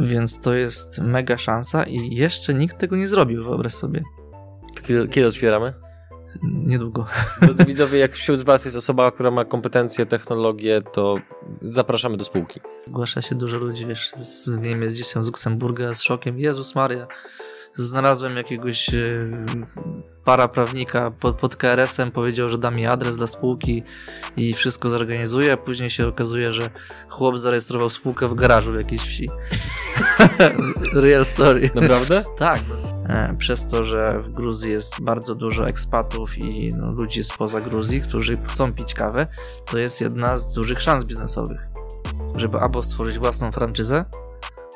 Więc to jest mega szansa i jeszcze nikt tego nie zrobił, wyobraź sobie. Kiedy, kiedy otwieramy? Niedługo. Drodzy widzowie, jak wśród Was jest osoba, która ma kompetencje, technologię, to zapraszamy do spółki. Zgłasza się dużo ludzi, wiesz, z, z Niemiec, gdzieś tam z Luksemburga, z szokiem. Jezus Maria, znalazłem jakiegoś e, paraprawnika pod, pod KRS-em, powiedział, że da mi adres dla spółki i wszystko zorganizuje, a później się okazuje, że chłop zarejestrował spółkę w garażu w jakiejś wsi. Real story. Naprawdę? Tak. E, Przez to, że w Gruzji jest bardzo dużo ekspatów i no, ludzi spoza Gruzji, którzy chcą pić kawę, to jest jedna z dużych szans biznesowych. Żeby albo stworzyć własną franczyzę,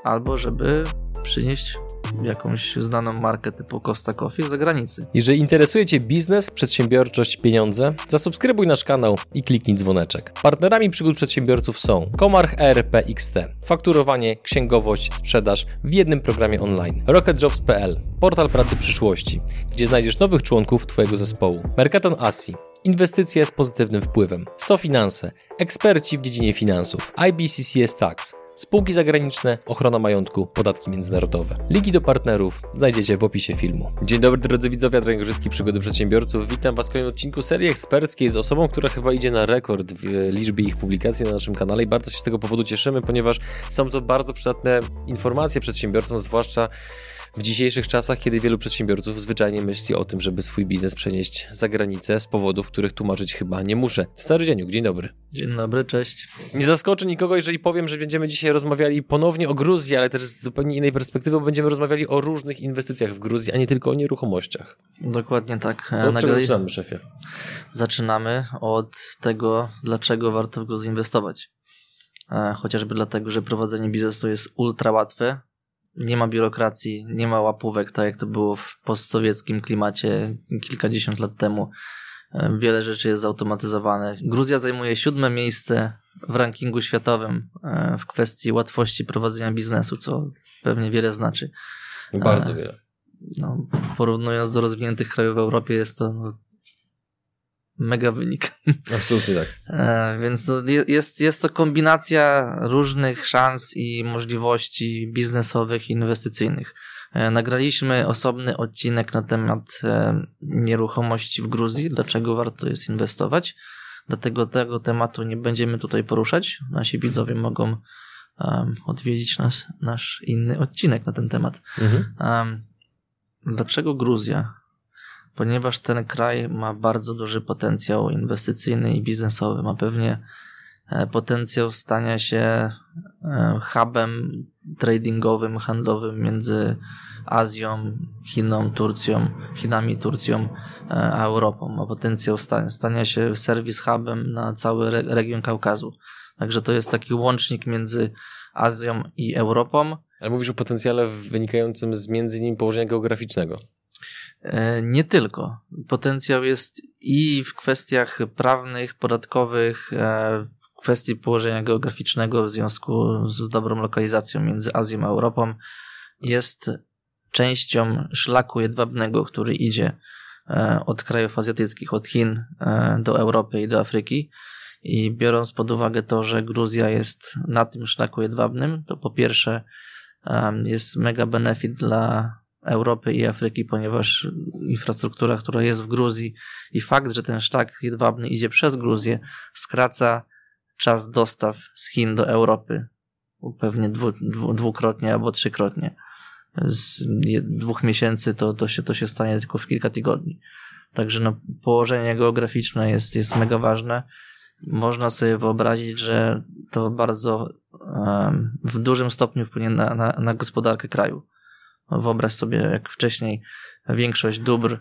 albo żeby przynieść jakąś znaną markę typu Costa Coffee z zagranicy. Jeżeli interesuje Cię biznes, przedsiębiorczość, pieniądze, zasubskrybuj nasz kanał i kliknij dzwoneczek. Partnerami przygód przedsiębiorców są Komarch ERP XT, fakturowanie, księgowość, sprzedaż w jednym programie online. RocketJobs.pl, portal pracy przyszłości, gdzie znajdziesz nowych członków Twojego zespołu. Mercaton Asi, inwestycje z pozytywnym wpływem. SoFinanse, eksperci w dziedzinie finansów. IBCCS Tax, Spółki zagraniczne, ochrona majątku, podatki międzynarodowe. Linki do partnerów znajdziecie w opisie filmu. Dzień dobry drodzy widzowie, Adrian Gorzycki, Przygody Przedsiębiorców. Witam Was w kolejnym odcinku serii eksperckiej z osobą, która chyba idzie na rekord w e, liczbie ich publikacji na naszym kanale i bardzo się z tego powodu cieszymy, ponieważ są to bardzo przydatne informacje przedsiębiorcom, zwłaszcza w dzisiejszych czasach, kiedy wielu przedsiębiorców zwyczajnie myśli o tym, żeby swój biznes przenieść za granicę z powodów, których tłumaczyć chyba nie muszę. Stary Dzieniuk, dzień dobry. Dzień dobry, cześć. Nie zaskoczy nikogo, jeżeli powiem, że będziemy dzisiaj rozmawiali ponownie o Gruzji, ale też z zupełnie innej perspektywy, bo będziemy rozmawiali o różnych inwestycjach w Gruzji, a nie tylko o nieruchomościach. Dokładnie tak. To od czego Nagrali- zaczynamy, szefie? Zaczynamy od tego, dlaczego warto w go zinwestować. E, Chociażby dlatego, że prowadzenie biznesu jest ultra łatwe. Nie ma biurokracji, nie ma łapówek, tak jak to było w postsowieckim klimacie kilkadziesiąt lat temu. E, Wiele rzeczy jest zautomatyzowane. Gruzja zajmuje siódme miejsce w rankingu światowym e, w kwestii łatwości prowadzenia biznesu, co pewnie wiele znaczy. Bardzo A. wiele. No, porównując do rozwiniętych krajów w Europie, jest to no, mega wynik. Absolutnie tak. E, Więc je- jest, jest to kombinacja różnych szans i możliwości biznesowych i inwestycyjnych. E, Nagraliśmy osobny odcinek na temat e, nieruchomości w Gruzji, dlaczego warto jest inwestować. Dlatego tego tematu nie będziemy tutaj poruszać. Nasi widzowie mogą odwiedzić nas, nasz inny odcinek na ten temat. Mhm. Um, dlaczego Gruzja? Ponieważ ten kraj ma bardzo duży potencjał inwestycyjny i biznesowy. Ma pewnie e, potencjał stania się e, hubem tradingowym, handlowym między Azją, Chiną, Turcją, Chinami, Turcją e, a Europą. Ma potencjał sta- stania się serwis hubem na cały re- region Kaukazu. Także to jest taki łącznik między Azją i Europą. Ale mówisz o potencjale wynikającym z między innymi położenia geograficznego. E, Nie tylko. Potencjał jest i w kwestiach prawnych, podatkowych, e, w kwestii położenia geograficznego w związku z dobrą lokalizacją między Azją a Europą. Jest częścią szlaku jedwabnego, który idzie e, od krajów azjatyckich, od Chin do Europy i do Afryki. I biorąc pod uwagę to, że Gruzja jest na tym szlaku jedwabnym, to po pierwsze jest mega benefit dla Europy i Afryki, ponieważ infrastruktura, która jest w Gruzji i fakt, że ten szlak jedwabny idzie przez Gruzję, skraca czas dostaw z Chin do Europy pewnie dwu, dwu, dwukrotnie albo trzykrotnie. Z dwóch miesięcy to, to, się, to się stanie tylko w kilka tygodni. Także no, położenie geograficzne jest, jest mega ważne. Można sobie wyobrazić, że to bardzo em, w dużym stopniu wpłynie na, na, na gospodarkę kraju. Wyobraź sobie, jak wcześniej większość dóbr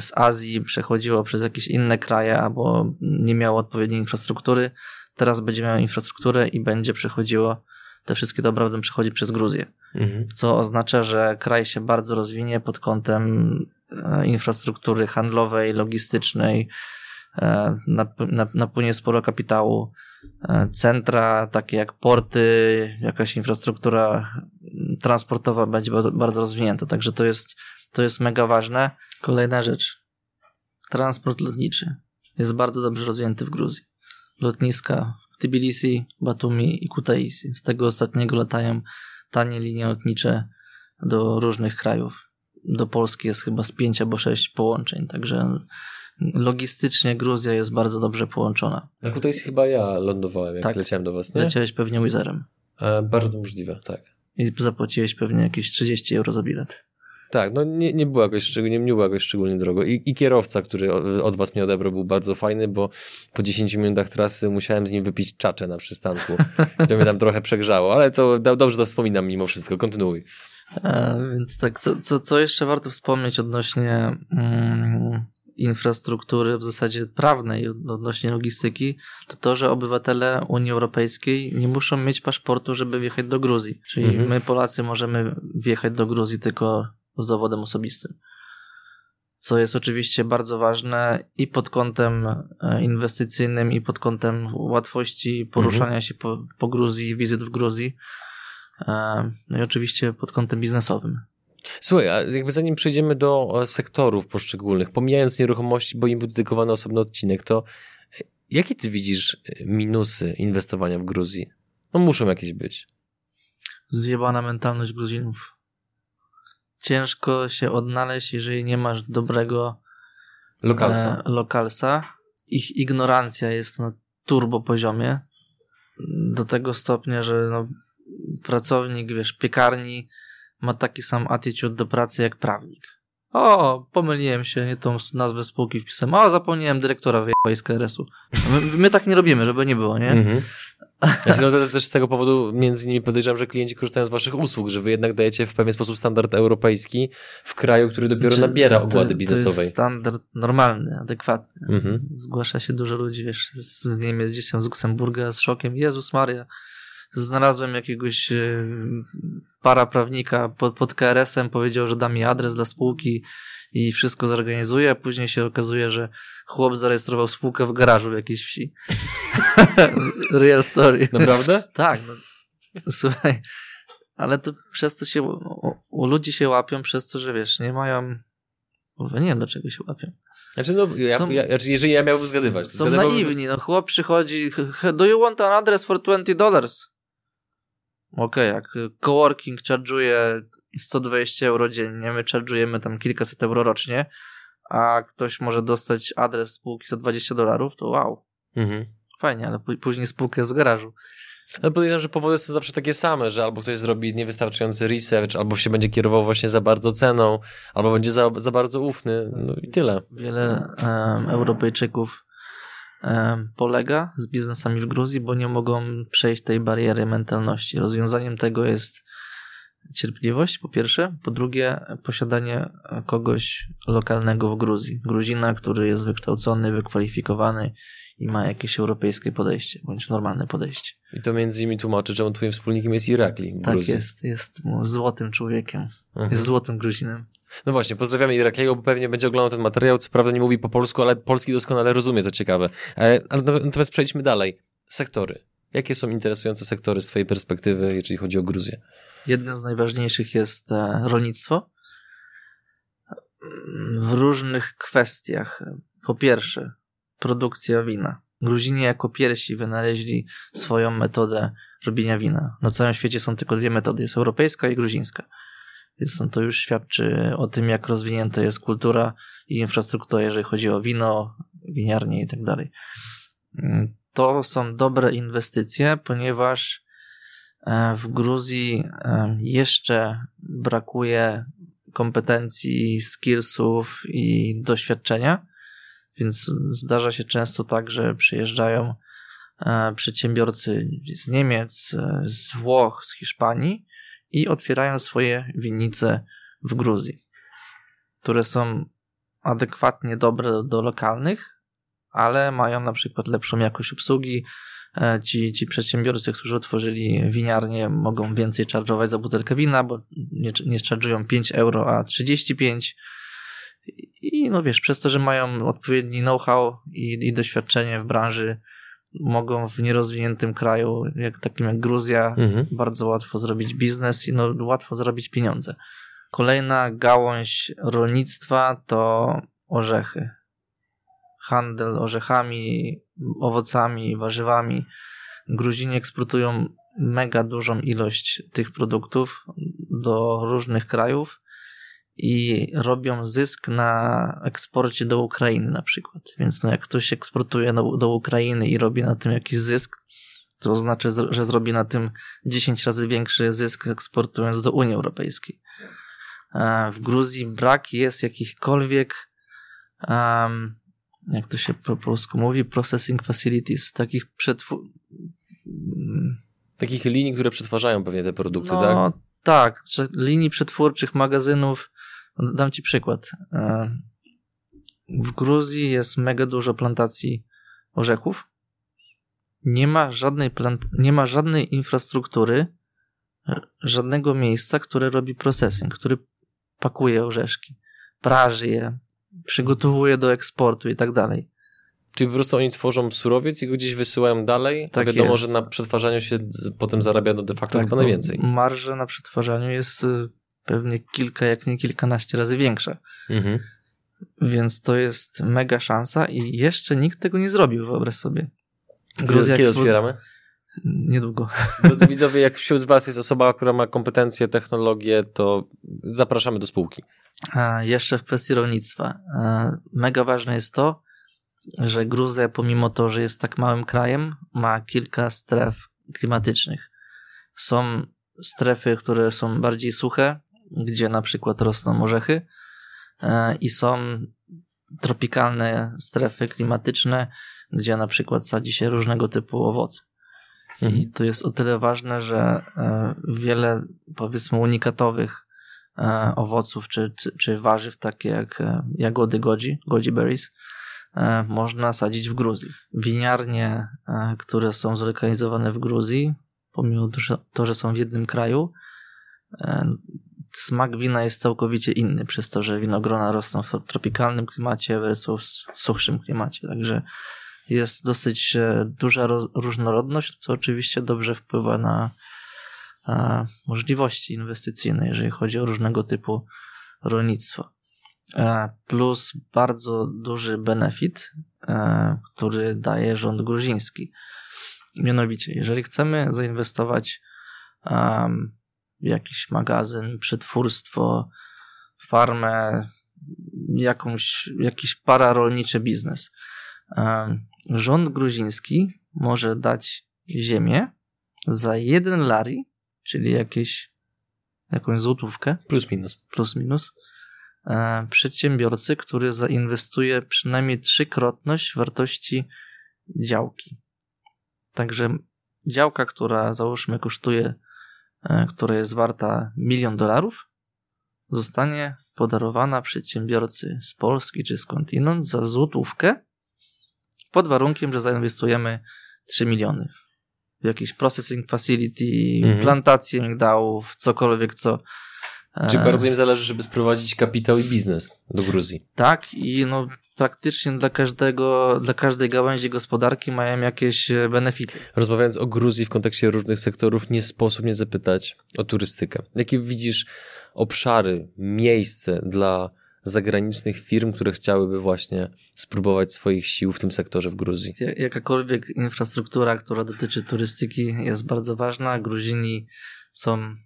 z Azji przechodziło przez jakieś inne kraje albo nie miało odpowiedniej infrastruktury. Teraz będzie miało infrastrukturę i będzie przechodziło, te wszystkie dobra będą przechodzić przez Gruzję. Mhm. Co oznacza, że kraj się bardzo rozwinie pod kątem e, infrastruktury handlowej, logistycznej, e, nap- nap- napłynie sporo kapitału. E, Centra takie jak porty, jakaś infrastruktura transportowa będzie bardzo- rozwinięta, także to jest, to jest mega ważne. Kolejna rzecz. Transport lotniczy jest bardzo dobrze rozwinięty w Gruzji. Lotniska Tbilisi, Batumi i Kutaisi. Z tego ostatniego latają tanie linie lotnicze do różnych krajów. Do Polski jest chyba z pięć albo sześć połączeń, także logistycznie Gruzja jest bardzo dobrze połączona. Na Kutaisi chyba ja lądowałem, jak tak. leciałem do was, nie? Leciałeś pewnie Wizerem. E, bardzo możliwe, tak. I zapłaciłeś pewnie jakieś 30 euro za bilet. Tak, no nie, nie, było jakoś, nie, nie było jakoś szczególnie drogo. I, I, kierowca, który od was mnie odebrał, był bardzo fajny, bo po 10 minutach trasy musiałem z nim wypić czacze na przystanku. I to mnie tam trochę przegrzało, ale to dobrze to wspominam mimo wszystko. Kontynuuj. A, więc tak, co, co, co jeszcze warto wspomnieć odnośnie mm, infrastruktury w zasadzie prawnej, odnośnie logistyki, to to, że obywatele Unii Europejskiej nie muszą mieć paszportu, żeby wjechać do Gruzji. Czyli mhm. my Polacy możemy wjechać do Gruzji tylko z dowodem osobistym. Co jest oczywiście bardzo ważne i pod kątem e, inwestycyjnym, i pod kątem łatwości poruszania mhm. się po, po Gruzji, wizyt w Gruzji. E, no i oczywiście pod kątem biznesowym. Słuchaj, a jakby zanim przejdziemy do e, sektorów poszczególnych, pomijając nieruchomości, bo im był dedykowany osobny odcinek, to jakie ty widzisz minusy inwestowania w Gruzji? No muszą jakieś być. Zjebana mentalność Gruzinów ciężko się odnaleźć, jeżeli nie masz dobrego lokalsa. E, lokalsa. Ich ignorancja jest na turbo poziomie. Do tego stopnia, że no, pracownik, wiesz, piekarni ma taki sam attitude do pracy jak prawnik. O, pomyliłem się, nie tą nazwę spółki wpisałem. O, zapomniałem dyrektora wyjechać z KRS-u. My, my, tak nie robimy, żeby nie było, nie? Mhm. Znaczy, no też z tego powodu między innymi podejrzewam, że klienci korzystają z waszych usług, że wy jednak dajecie w pewien sposób standard europejski w kraju, który dopiero znaczy, nabiera ogłady to, biznesowej. To jest standard normalny, adekwatny. Mhm. Zgłasza się dużo ludzi, wiesz, z, z Niemiec, gdzieś tam z Luksemburga, z szokiem. Jezus Maria, znalazłem jakiegoś e, paraprawnika pod, pod KRS-em, powiedział, że da mi adres dla spółki i wszystko zorganizuje, a później się okazuje, że chłop zarejestrował spółkę w garażu w jakiejś wsi. Real story. Naprawdę? tak. No, słuchaj, ale to przez to się u, u, ludzi się łapią, przez to, że wiesz, nie mają Kurwa, nie wiem, do czego się łapią. Znaczy, no, ja, są, ja, znaczy, jeżeli ja miałbym zgadywać. Są naiwni, no chłop przychodzi, do you want an address for 20 dollars? Okej, okay, jak coworking charge'uje 120 euro dziennie, my charge'ujemy tam kilkaset euro rocznie, a ktoś może dostać adres spółki za 20 dolarów, to wow. Mhm. Fajnie, ale później spółka jest w garażu. Ale podejrzewam, że powody są zawsze takie same, że albo ktoś zrobi niewystarczający research, albo się będzie kierował właśnie za bardzo ceną, albo będzie za, za bardzo ufny, no i tyle. Wiele um, Europejczyków polega z biznesami w Gruzji, bo nie mogą przejść tej bariery mentalności. Rozwiązaniem tego jest cierpliwość, po pierwsze. Po drugie, posiadanie kogoś lokalnego w Gruzji. Gruzina, który jest wykształcony, wykwalifikowany i ma jakieś europejskie podejście, bądź normalne podejście. I to między innymi tłumaczy, czemu twoim wspólnikiem jest Irakli w Tak Gruzji. jest, jest złotym człowiekiem. Aha. Jest złotym Gruzinem. No właśnie, pozdrawiamy Irakliego, bo pewnie będzie oglądał ten materiał. Co prawda nie mówi po polsku, ale polski doskonale rozumie, co ciekawe. E, natomiast przejdźmy dalej. Sektory. Jakie są interesujące sektory z Twojej perspektywy, jeżeli chodzi o Gruzję? Jednym z najważniejszych jest e, rolnictwo. W różnych kwestiach. Po pierwsze, produkcja wina. Gruzini jako pierwsi wynaleźli swoją metodę robienia wina. Na całym świecie są tylko dwie metody. Jest europejska i gruzińska. Więc to już świadczy o tym, jak rozwinięta jest kultura i infrastruktura, jeżeli chodzi o wino, winiarnie i tak dalej. To są dobre inwestycje, ponieważ e, w Gruzji e, jeszcze brakuje kompetencji, skillsów i doświadczenia, więc zdarza się często tak, że przyjeżdżają e, przedsiębiorcy z Niemiec, z Włoch, z Hiszpanii i otwierają swoje winnice w Gruzji, które są adekwatnie dobre do, do lokalnych, ale mają na przykład lepszą jakość obsługi. E, ci, ci przedsiębiorcy, którzy otworzyli winiarnię, mogą więcej czarżować za butelkę wina, bo nie, nie czarżują 5 euro, a 35. I no wiesz, przez to, że mają odpowiedni know-how i, i doświadczenie w branży, mogą w nierozwiniętym kraju, jak takim jak Gruzja, mhm. bardzo łatwo zrobić biznes i no, łatwo zrobić pieniądze. Kolejna gałąź rolnictwa to orzechy. Handel orzechami, owocami, warzywami. Gruzini eksportują mega dużą ilość tych produktów do różnych krajów i robią zysk na eksporcie do Ukrainy na przykład. Więc no jak ktoś eksportuje do, do Ukrainy i robi na tym jakiś zysk, to znaczy, że zrobi na tym 10 razy większy zysk eksportując do Unii Europejskiej. E, w Gruzji brak jest jakichkolwiek um, jak to się po polsku mówi, processing facilities, takich przetwór... Takich linii, które przetwarzają pewnie te produkty, no, tak? Tak, linii przetwórczych, magazynów. Dam ci przykład. E, w Gruzji jest mega dużo plantacji orzechów. Nie ma żadnej, plant... nie ma żadnej infrastruktury, żadnego miejsca, które robi processing, który pakuje orzeszki, praży je, przygotowuje do eksportu i tak dalej. Czyli po prostu oni tworzą surowiec i go gdzieś wysyłają dalej, tak a wiadomo, jest. że na przetwarzaniu się potem zarabia no de facto tak, najwięcej. Marża na przetwarzaniu jest y, pewnie kilka, jak nie kilkanaście razy większa. Mhm. Więc to jest mega szansa i jeszcze nikt tego nie zrobił, wyobraź sobie. Gruzja Kiedy otwieramy? Niedługo. Drodzy widzowie, jak wśród Was jest osoba, która ma kompetencje, technologię, to zapraszamy do spółki. A jeszcze w kwestii rolnictwa. Mega ważne jest to, że Gruzja, pomimo to, że jest tak małym krajem, ma kilka stref klimatycznych. Są strefy, które są bardziej suche, gdzie na przykład rosną orzechy, i są tropikalne strefy klimatyczne, gdzie na przykład sadzi się różnego typu owoce. Mhm. I to jest o tyle ważne, że e, wiele powiedzmy unikatowych e, owoców czy, czy, czy warzyw, takie jak e, jagody goji, goji berries, można sadzić w Gruzji. Winiarnie, które są zlokalizowane w Gruzji, pomimo to, że są w jednym kraju, smak wina jest całkowicie inny, przez to, że winogrona rosną w tropikalnym klimacie versus suchszym klimacie. Także jest dosyć e, duża różnorodność, co oczywiście dobrze wpływa na możliwości inwestycyjne, jeżeli chodzi o różnego typu rolnictwo. E, plus bardzo duży benefit, e, który daje rząd gruziński. Mianowicie, jeżeli chcemy zainwestować w jakiś magazyn, przetwórstwo, farmę, jakąś, jakiś pararolniczy biznes, rząd gruziński może dać ziemię za jeden lari, czyli jakieś, jakąś złotówkę. Plus minus. Plus minus. E, przedsiębiorcy, który zainwestuje przynajmniej trzykrotność wartości działki. Także działka, która załóżmy kosztuje, e, która jest warta milion dolarów, zostanie podarowana przedsiębiorcy z Polski czy skądinąd za złotówkę pod warunkiem, że zainwestujemy 3 miliony w jakiś processing facility, mhm. plantację migdałów, cokolwiek, co. Czy bardzo im zależy, żeby sprowadzić kapitał i biznes do Gruzji. Tak, i no praktycznie dla każdego, dla każdej gałęzi gospodarki mają jakieś e, benefity. Rozmawiając o Gruzji w kontekście różnych sektorów, nie sposób nie zapytać o turystykę. Jakie widzisz obszary, miejsce dla zagranicznych firm, które chciałyby właśnie spróbować swoich sił w tym sektorze w Gruzji. Jakakolwiek infrastruktura, która dotyczy turystyki jest bardzo ważna. Gruzini są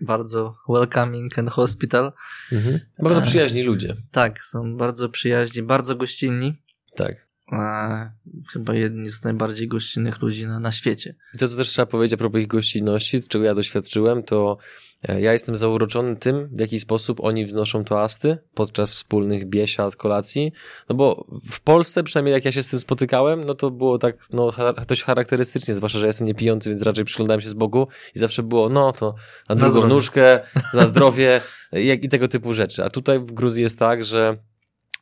bardzo welcoming and hospital. Mhm. Bardzo przyjaźni ludzie. Tak, są bardzo przyjaźni, bardzo gościnni. Tak. E, chyba jedni z najbardziej gościnnych ludzi na, na świecie. I to, co też trzeba powiedzieć a propos ich gościnności, czego ja doświadczyłem, to e, ja jestem zauroczony tym, w jaki sposób oni wznoszą toasty podczas wspólnych biesiad, kolacji, no bo w Polsce, przynajmniej jak ja się z tym spotykałem, no to było tak, no dość charakterystycznie, zwłaszcza, że jestem niepijący, więc raczej przyglądałem się z boku i zawsze było, no to na drugą na nóżkę, za zdrowie jak, i tego typu rzeczy. A tutaj w Gruzji jest tak, że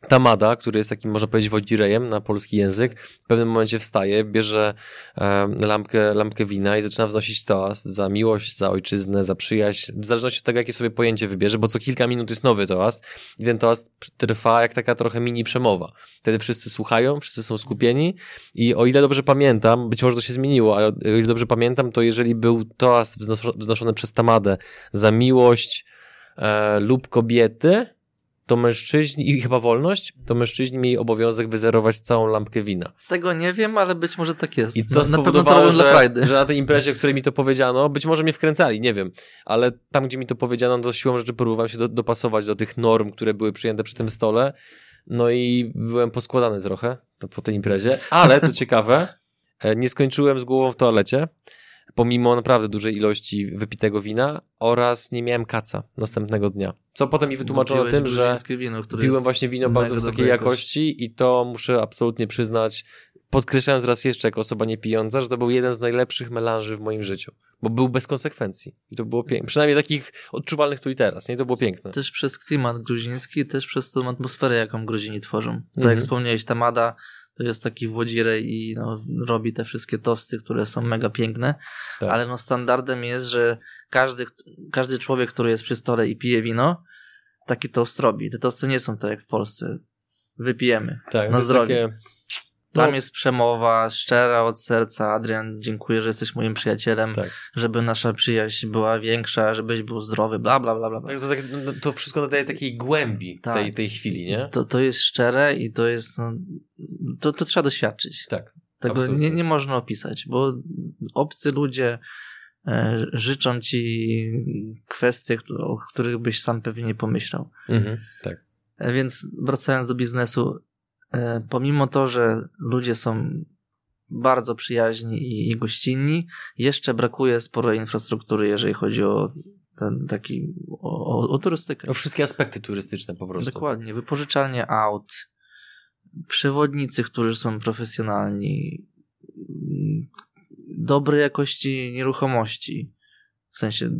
Tamada, który jest takim, można powiedzieć, wodzirejem na polski język, w pewnym momencie wstaje, bierze lampkę, lampkę wina i zaczyna wznosić toast za miłość, za ojczyznę, za przyjaźń, w zależności od tego, jakie sobie pojęcie wybierze, bo co kilka minut jest nowy toast i ten toast trwa jak taka trochę mini przemowa. Wtedy wszyscy słuchają, wszyscy są skupieni i o ile dobrze pamiętam, być może to się zmieniło, ale o ile dobrze pamiętam, to jeżeli był toast wznoszony przez Tamadę za miłość e, lub kobiety, to mężczyźni, i chyba wolność, to mężczyźni mieli obowiązek wyzerować całą lampkę wina. Tego nie wiem, ale być może tak jest. I co na, spowodowało, że, że na tej imprezie, o której mi to powiedziano, być może mnie wkręcali, nie wiem, ale tam, gdzie mi to powiedziano, to siłą rzeczy próbowałem się do, dopasować do tych norm, które były przyjęte przy tym stole, no i byłem poskładany trochę po tej imprezie, ale co ciekawe, e, nie skończyłem z głową w toalecie, pomimo naprawdę dużej ilości wypitego wina oraz nie miałem kaca następnego dnia. Co potem mi wytłumaczono tym, że wino, piłem właśnie wino bardzo wysokiej jakości i to muszę absolutnie przyznać, podkreślając raz jeszcze jako osoba niepijąca, że to był jeden z najlepszych melanży w moim życiu, bo był bez konsekwencji i to było piękne. Przynajmniej takich odczuwalnych tu i teraz, nie? To było piękne. Też przez klimat gruziński, też przez tą atmosferę, jaką Gruzini tworzą. Tak Mhm. jak wspomniałeś, Tamada to jest taki włodzirej i no, robi te wszystkie tosty, które są mega piękne, Tak. ale no standardem jest, że każdy, każdy człowiek, który jest przy stole i pije wino, taki tost robi. Te tosty nie są tak jak w Polsce. Wypijemy. Tak, jest zdrowie. takie- Tam No. jest przemowa szczera od serca. Adrian, dziękuję, że jesteś moim przyjacielem, Tak. żeby nasza przyjaźń była większa, żebyś był zdrowy, bla, bla, bla, bla. bla. Tak, to, tak, no, to wszystko nadaje takiej głębi Tak. tej, tej chwili, nie? To, to jest szczere i to jest, no, to, to trzeba doświadczyć. Tak. Tego absolutnie. nie, nie można opisać, bo obcy ludzie e, życzą ci kwestie, o których byś sam pewnie nie pomyślał. Mhm, tak. E, Więc wracając do biznesu, e, pomimo to, że ludzie są bardzo przyjaźni i, i gościnni, jeszcze brakuje sporo infrastruktury, jeżeli chodzi o ten taki, o, o, o turystykę. No, wszystkie aspekty turystyczne po prostu. Dokładnie. Wypożyczalnie aut, przewodnicy, którzy są profesjonalni, dobrej jakości nieruchomości, w sensie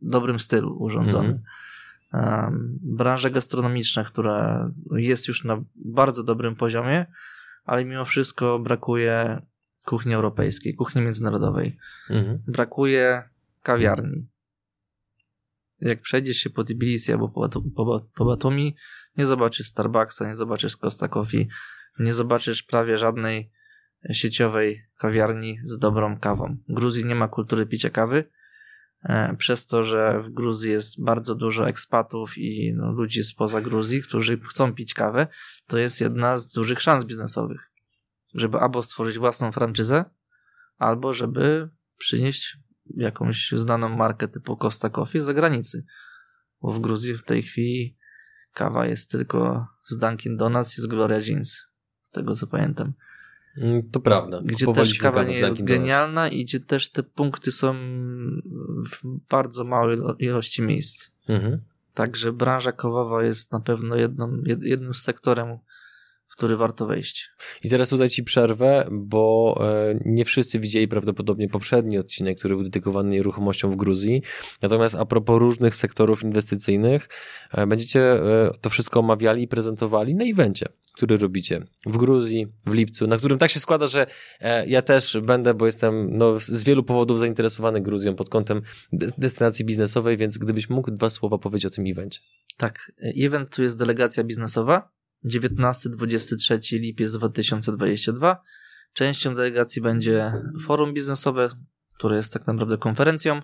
dobrym stylu urządzone. Um, branża gastronomiczna, która jest już na bardzo dobrym poziomie, ale mimo wszystko brakuje kuchni europejskiej, kuchni międzynarodowej. Mhm. Brakuje kawiarni. Jak przejdziesz się po Tbilisi albo po, po, po Batumi, nie zobaczysz Starbucksa, nie zobaczysz Costa Coffee, nie zobaczysz prawie żadnej sieciowej kawiarni z dobrą kawą. W Gruzji nie ma kultury picia kawy, e, przez to, że w Gruzji jest bardzo dużo ekspatów i no, ludzi spoza Gruzji, którzy chcą pić kawę, to jest jedna z dużych szans biznesowych. Żeby albo stworzyć własną franczyzę, albo żeby przynieść jakąś znaną markę typu Costa Coffee z zagranicy. Bo w Gruzji w tej chwili kawa jest tylko z Dunkin Donuts i z Gloria Jeans. Z tego co pamiętam. Mm, To prawda. Gdzie też kawa nie jest genialna i gdzie też te punkty są w bardzo małej ilo- ilości miejsc. Mhm. Także branża kawowa jest na pewno jedną, jed- jednym z sektorem, w który warto wejść. I teraz tutaj ci przerwę, bo e, nie wszyscy widzieli prawdopodobnie poprzedni odcinek, który był dedykowany nieruchomościom w Gruzji. Natomiast a propos różnych sektorów inwestycyjnych, e, będziecie e, to wszystko omawiali i prezentowali na evencie, który robicie w Gruzji, w lipcu, na którym tak się składa, że ja też będę, bo jestem no, z wielu powodów zainteresowany Gruzją pod kątem de- destynacji biznesowej, więc gdybyś mógł dwa słowa powiedzieć o tym evencie. Tak, event tu jest delegacja biznesowa. 19-23 lipiec 2022. Częścią delegacji będzie forum biznesowe, które jest tak naprawdę konferencją,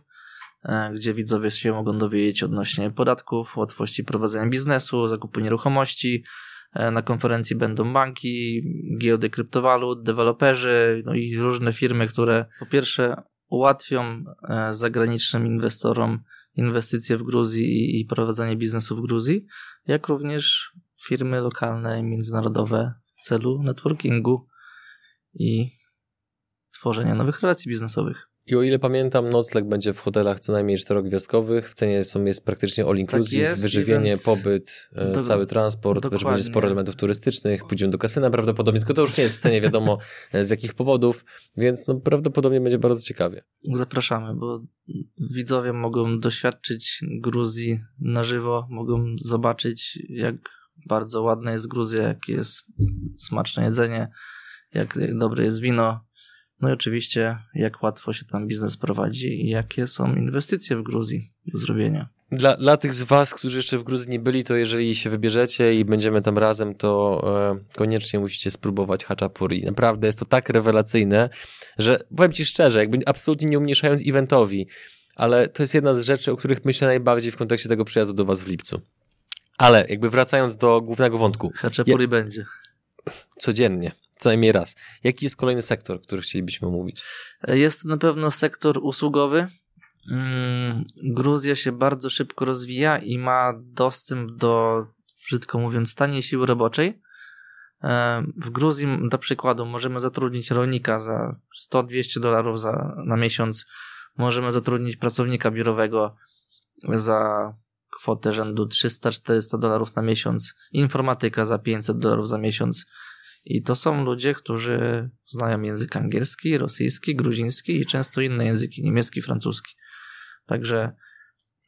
e, gdzie widzowie się mogą dowiedzieć odnośnie podatków, łatwości prowadzenia biznesu, zakupu nieruchomości. E, Na konferencji będą banki, giełdy kryptowalut, deweloperzy no i różne firmy, które po pierwsze ułatwią e, zagranicznym inwestorom inwestycje w Gruzji i- i prowadzenie biznesu w Gruzji, jak również firmy lokalne i międzynarodowe w celu networkingu i tworzenia nowych relacji biznesowych. I o ile pamiętam, nocleg będzie w hotelach co najmniej czterogwiazdkowych. W cenie są, jest praktycznie all inclusive, Tak jest, wyżywienie, event- pobyt, e, Do- cały transport, dokładnie. będzie sporo elementów turystycznych, pójdziemy do kasyna prawdopodobnie, tylko to już nie jest w cenie wiadomo e, z jakich powodów, więc no, prawdopodobnie będzie bardzo ciekawie. Zapraszamy, bo widzowie mogą doświadczyć Gruzji na żywo, mogą zobaczyć, jak bardzo ładna jest Gruzja, jakie jest smaczne jedzenie, jak, jak dobre jest wino. No i oczywiście, jak łatwo się tam biznes prowadzi i jakie są inwestycje w Gruzji do zrobienia. Dla, dla tych z Was, którzy jeszcze w Gruzji nie byli, to jeżeli się wybierzecie i będziemy tam razem, to e, koniecznie musicie spróbować haczapuri. Naprawdę jest to tak rewelacyjne, że powiem Ci szczerze, jakby absolutnie nie umniejszając eventowi, ale to jest jedna z rzeczy, o których myślę najbardziej w kontekście tego przyjazdu do Was w lipcu. Ale jakby wracając do głównego wątku. Haczepuri ja... będzie. Codziennie, co najmniej raz. Jaki jest kolejny sektor, który chcielibyśmy omówić? Jest na pewno sektor usługowy. Mm, Gruzja się bardzo szybko rozwija i ma dostęp do, brzydko mówiąc, taniej siły roboczej. E, w Gruzji, dla przykładu, możemy zatrudnić rolnika za 100-200 dolarów na miesiąc. Możemy zatrudnić pracownika biurowego za kwotę rzędu 300-400 dolarów na miesiąc, informatyka za 500 dolarów za miesiąc. I to są ludzie, którzy znają język angielski, rosyjski, gruziński i często inne języki, niemiecki, francuski. Także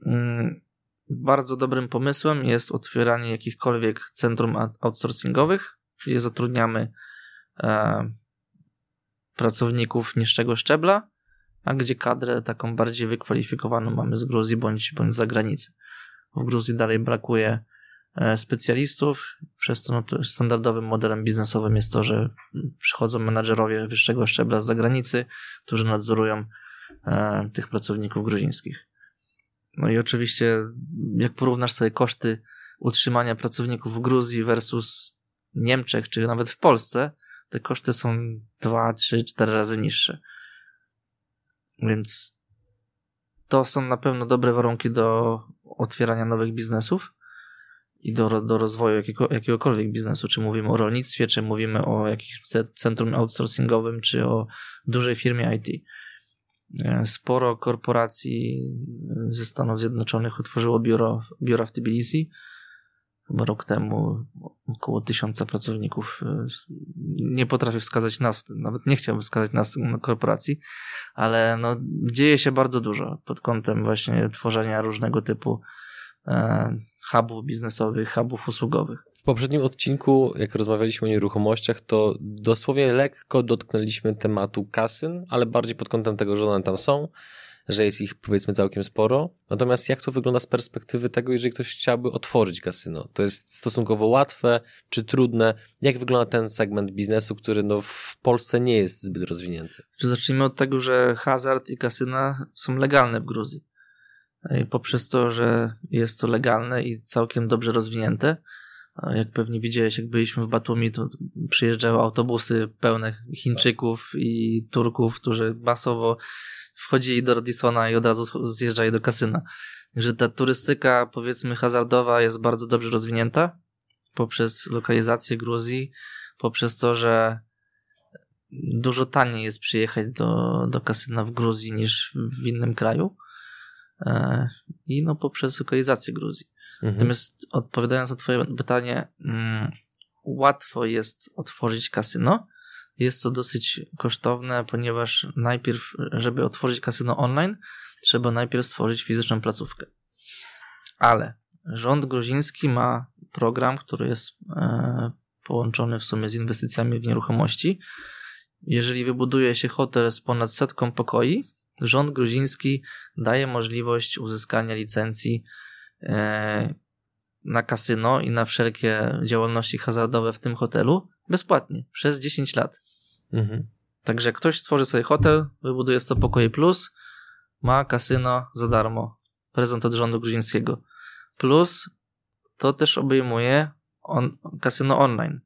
mm, bardzo dobrym pomysłem jest otwieranie jakichkolwiek centrum outsourcingowych, gdzie zatrudniamy e, pracowników niższego szczebla, a gdzie kadrę taką bardziej wykwalifikowaną mamy z Gruzji bądź, bądź z zagranicy. W Gruzji dalej brakuje e, specjalistów, przez to, no, standardowym modelem biznesowym jest to, że przychodzą menadżerowie wyższego szczebla z zagranicy, którzy nadzorują e, tych pracowników gruzińskich. No i oczywiście, jak porównasz sobie koszty utrzymania pracowników w Gruzji versus Niemczech, czy nawet w Polsce, te koszty są 2, 3, 4 razy niższe. Więc to są na pewno dobre warunki do otwierania nowych biznesów i do, do rozwoju jakiego, jakiegokolwiek biznesu, czy mówimy o rolnictwie, czy mówimy o jakimś centrum outsourcingowym, czy o dużej firmie IT. E, sporo korporacji ze Stanów Zjednoczonych utworzyło biuro, biura w Tbilisi. Chyba rok temu około tysiąca pracowników. E, nie potrafię wskazać nazw, nawet nie chciałbym wskazać nazw korporacji, ale no, dzieje się bardzo dużo pod kątem właśnie tworzenia różnego typu e, hubów biznesowych, hubów usługowych. W poprzednim odcinku, jak rozmawialiśmy o nieruchomościach, to dosłownie lekko dotknęliśmy tematu kasyn, ale bardziej pod kątem tego, że one tam są, że jest ich powiedzmy całkiem sporo. Natomiast jak to wygląda z perspektywy tego, jeżeli ktoś chciałby otworzyć kasyno? To jest stosunkowo łatwe czy trudne? Jak wygląda ten segment biznesu, który no w Polsce nie jest zbyt rozwinięty? Zacznijmy od tego, że hazard i kasyna są legalne w Gruzji. I poprzez to, że jest to legalne i całkiem dobrze rozwinięte, jak pewnie widziałeś, jak byliśmy w Batumi, to przyjeżdżały autobusy pełne Chińczyków i Turków, którzy masowo wchodzili do Radissona i od razu zjeżdżali do kasyna. Że ta turystyka, powiedzmy, hazardowa jest bardzo dobrze rozwinięta poprzez lokalizację Gruzji, poprzez to, że dużo taniej jest przyjechać do, do kasyna w Gruzji niż w innym kraju. E, I no poprzez lokalizację Gruzji. Mhm. Natomiast odpowiadając na Twoje pytanie, mm, łatwo jest otworzyć kasyno. Jest to dosyć kosztowne, ponieważ najpierw, żeby otworzyć kasyno online, trzeba najpierw stworzyć fizyczną placówkę. Ale rząd gruziński ma program, który jest e, połączony w sumie z inwestycjami w nieruchomości. Jeżeli wybuduje się hotel z ponad setką pokoi, rząd gruziński daje możliwość uzyskania licencji na kasyno i na wszelkie działalności hazardowe w tym hotelu bezpłatnie przez 10 lat. Mhm. Także ktoś stworzy sobie hotel, wybuduje 100 pokoi plus, ma kasyno za darmo. Prezent od rządu gruzińskiego. Plus to też obejmuje on, kasyno online.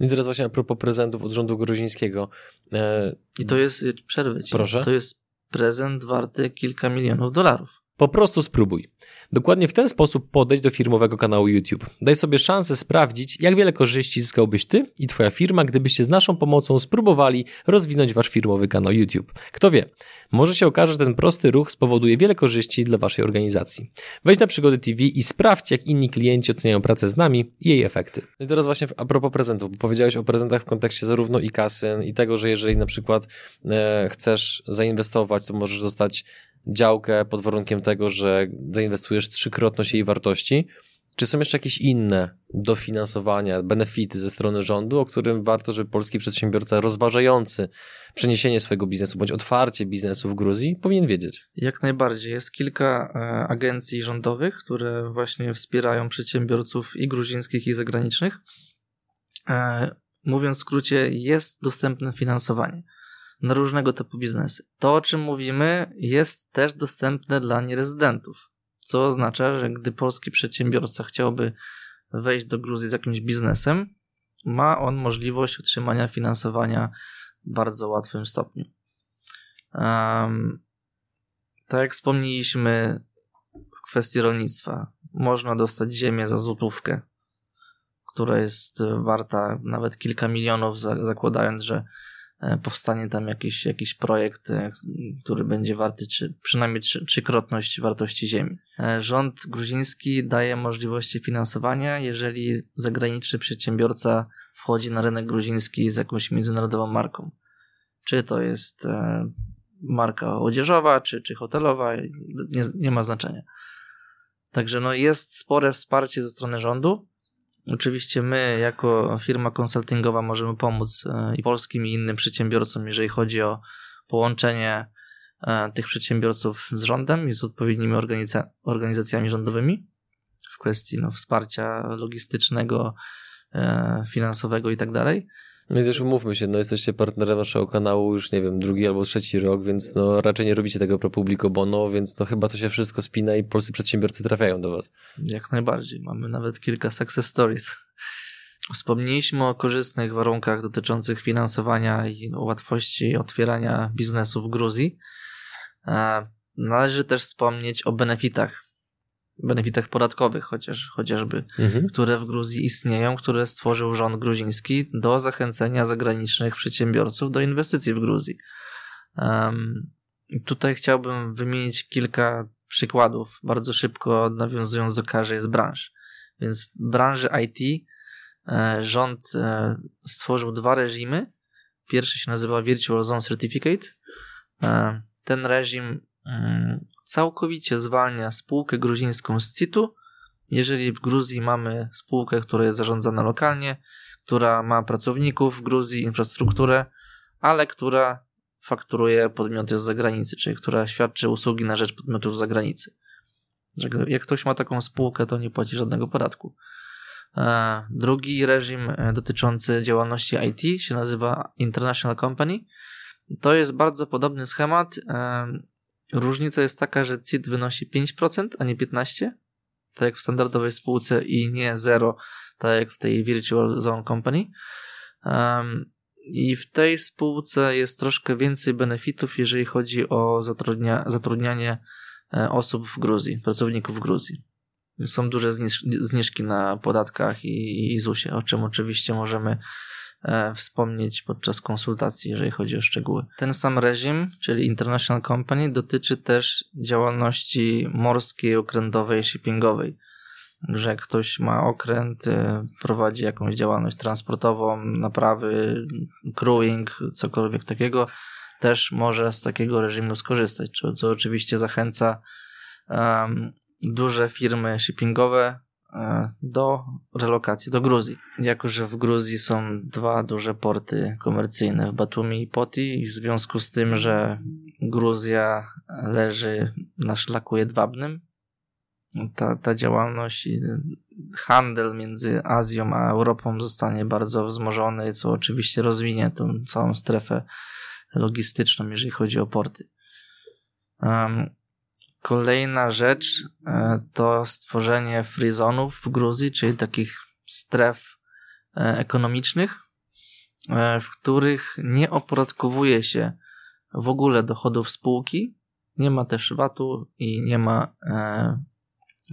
No i teraz właśnie a propos prezentów od rządu gruzińskiego. E... I to jest, przerwę ci, Proszę? to jest prezent warty kilka milionów dolarów. Po prostu spróbuj. Dokładnie w ten sposób podejść do firmowego kanału YouTube. Daj sobie szansę sprawdzić, jak wiele korzyści zyskałbyś ty i twoja firma, gdybyście z naszą pomocą spróbowali rozwinąć wasz firmowy kanał YouTube. Kto wie, może się okaże, że ten prosty ruch spowoduje wiele korzyści dla waszej organizacji. Wejdź na Przygody TV i sprawdź, jak inni klienci oceniają pracę z nami i jej efekty. No I teraz właśnie a propos prezentów, bo powiedziałeś o prezentach w kontekście zarówno i kasyn, i tego, że jeżeli na przykład e, chcesz zainwestować, to możesz zostać działkę pod warunkiem tego, że zainwestujesz trzykrotność jej wartości. Czy są jeszcze jakieś inne dofinansowania, benefity ze strony rządu, o którym warto, żeby polski przedsiębiorca rozważający przeniesienie swojego biznesu bądź otwarcie biznesu w Gruzji powinien wiedzieć? Jak najbardziej. Jest kilka e, agencji rządowych, które właśnie wspierają przedsiębiorców i gruzińskich, i zagranicznych. E, mówiąc w skrócie, jest dostępne finansowanie na różnego typu biznesy. To, o czym mówimy, jest też dostępne dla nierezydentów. co oznacza, że gdy polski przedsiębiorca chciałby wejść do Gruzji z jakimś biznesem, ma on możliwość otrzymania finansowania w bardzo łatwym stopniu. Um, tak jak wspomnieliśmy w kwestii rolnictwa, można dostać ziemię za złotówkę, która jest warta nawet kilka milionów, zakładając, że powstanie tam jakiś, jakiś projekt, e, który będzie warty czy, przynajmniej trzy, trzykrotność wartości ziemi. E, rząd gruziński daje możliwości finansowania, jeżeli zagraniczny przedsiębiorca wchodzi na rynek gruziński z jakąś międzynarodową marką. Czy to jest marka odzieżowa, czy, czy hotelowa, nie, nie ma znaczenia. Także no jest spore wsparcie ze strony rządu. Oczywiście my, jako firma konsultingowa, możemy pomóc e, i polskim, i innym przedsiębiorcom, jeżeli chodzi o połączenie e, tych przedsiębiorców z rządem i z odpowiednimi organiza organizacjami rządowymi w kwestii no, wsparcia logistycznego, e, finansowego i dalej. No też umówmy się, no jesteście partnerem naszego kanału już, nie wiem, drugi albo trzeci rok, więc no raczej nie robicie tego pro publico bono, więc no chyba to się wszystko spina i polscy przedsiębiorcy trafiają do was. Jak najbardziej. Mamy nawet kilka success stories. Wspomnieliśmy o korzystnych warunkach dotyczących finansowania i łatwości otwierania biznesu w Gruzji. E, należy też wspomnieć o benefitach benefitach podatkowych chociaż, chociażby, mhm. które w Gruzji istnieją, które stworzył rząd gruziński do zachęcenia zagranicznych przedsiębiorców do inwestycji w Gruzji. Um, tutaj chciałbym wymienić kilka przykładów, bardzo szybko nawiązując do każdej z branż. Więc w branży IT e, rząd e, stworzył dwa reżimy. Pierwszy się nazywa Virtual Zone Certificate. E, ten reżim mm, całkowicie zwalnia spółkę gruzińską z CIT-u, jeżeli w Gruzji mamy spółkę, która jest zarządzana lokalnie, która ma pracowników w Gruzji, infrastrukturę, ale która fakturuje podmioty z zagranicy, czyli która świadczy usługi na rzecz podmiotów z zagranicy. Jak ktoś ma taką spółkę, to nie płaci żadnego podatku. E, drugi reżim e, dotyczący działalności IT się nazywa International Company. To jest bardzo podobny schemat. Różnica jest taka, że CIT wynosi 5%, a nie 15%, tak jak w standardowej spółce i nie 0, tak jak w tej Virtual Zone Company. Um, I w tej spółce jest troszkę więcej benefitów, jeżeli chodzi o zatrudnia, zatrudnianie e, osób w Gruzji, pracowników w Gruzji. Są duże zniżki na podatkach i, i ZUS-ie, o czym oczywiście możemy wspomnieć podczas konsultacji, jeżeli chodzi o szczegóły. Ten sam reżim, czyli International Company, dotyczy też działalności morskiej, okrętowej, shippingowej. Że jak ktoś ma okręt, e, prowadzi jakąś działalność transportową, naprawy, crewing, cokolwiek takiego, też może z takiego reżimu skorzystać, co, oczywiście zachęca um, duże firmy shippingowe E, do relokacji do Gruzji. Jako, że w Gruzji są dwa duże porty komercyjne w Batumi i Poti i w związku z tym, że Gruzja leży na szlaku jedwabnym, ta, ta działalność i handel między Azją a Europą zostanie bardzo wzmożony, co oczywiście rozwinie tą całą strefę logistyczną, jeżeli chodzi o porty. Um, Kolejna rzecz e, to stworzenie frizonów w Gruzji, czyli takich stref e, ekonomicznych, e, w których nie opodatkowuje się w ogóle dochodów spółki, nie ma też VAT-u i nie ma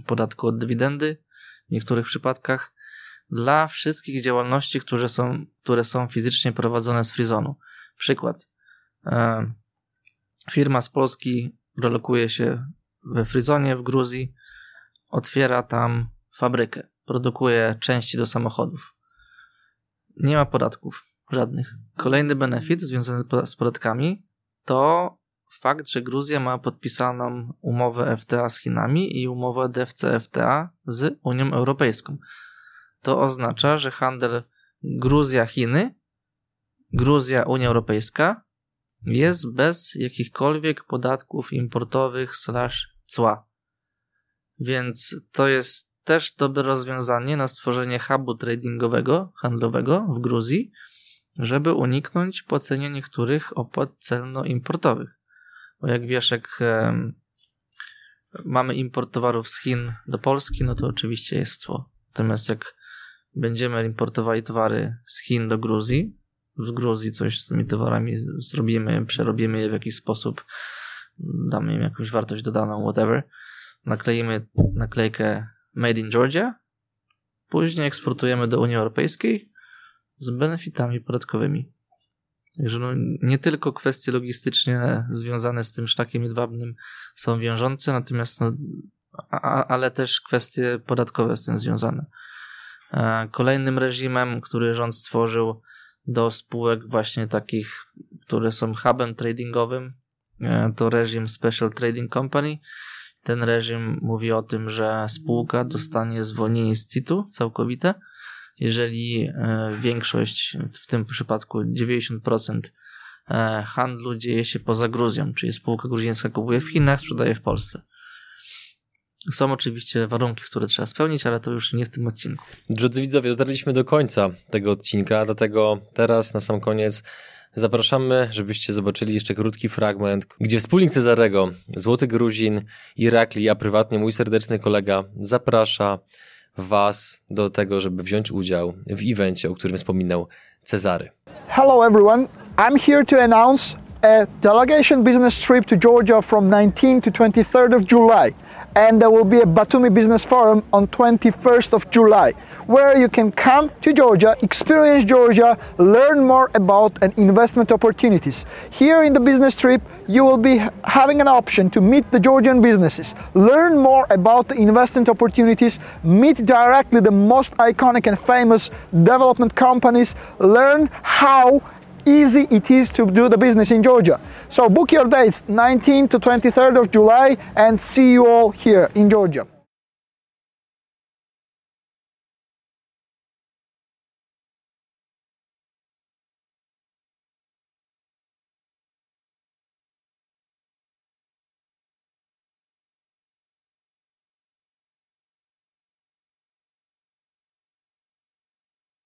podatku od dywidendy w niektórych przypadkach dla wszystkich działalności, które są, które są fizycznie prowadzone z frizonu. Przykład. Firma z Polski relokuje się we Fryzonie w Gruzji, otwiera tam fabrykę, produkuje części do samochodów. Nie ma podatków żadnych. Kolejny benefit związany z podatkami to fakt, że Gruzja ma podpisaną umowę FTA z Chinami i umowę DFCFTA z Unią Europejską. To oznacza, że handel Gruzja-Chiny, Gruzja-Unia Europejska jest bez jakichkolwiek podatków importowych slash cła. Więc to jest też dobre rozwiązanie na stworzenie hubu tradingowego, handlowego w Gruzji, żeby uniknąć płacenia niektórych opłat celno-importowych. Bo jak wiesz, jak mamy import towarów z Chin do Polski, no to oczywiście jest cło. Natomiast jak będziemy importowali towary z Chin do Gruzji, z Gruzji coś z tymi towarami zrobimy, przerobimy je w jakiś sposób, damy im jakąś wartość dodaną, whatever, nakleimy naklejkę Made in Georgia, później eksportujemy do Unii Europejskiej z benefitami podatkowymi. Także no, nie tylko kwestie logistycznie związane z tym szlakiem jedwabnym są wiążące, natomiast no, a, ale też kwestie podatkowe z tym związane. E, kolejnym reżimem, który rząd stworzył do spółek właśnie takich, które są hubem tradingowym, to reżim Special Trading Company. Ten reżim mówi o tym, że spółka dostanie zwolnienie z CIT-u całkowite, jeżeli e, większość, w tym przypadku 90% handlu dzieje się poza Gruzją, czyli spółka gruzińska kupuje w Chinach, sprzedaje w Polsce. Są oczywiście warunki, które trzeba spełnić, ale to już nie w tym odcinku. Drodzy widzowie, dotarliśmy do końca tego odcinka, dlatego teraz na sam koniec zapraszamy, żebyście zobaczyli jeszcze krótki fragment, gdzie wspólnik Cezarego, Złoty Gruzin, Irakli, a prywatnie mój serdeczny kolega zaprasza Was do tego, żeby wziąć udział w evencie, o którym wspominał Cezary. Hello everyone, I'm here to announce a delegation business trip to Georgia from 19 to 23rd of July. And there will be a Batumi Business Forum on 21st of July where you can come to Georgia, experience Georgia, learn more about and investment opportunities. Here in the business trip, you will be having an option to meet the Georgian businesses, learn more about the investment opportunities, meet directly the most iconic and famous development companies, learn how easy it is to do the business in Georgia. So book your dates 19 to 23rd of July and see you all here in Georgia.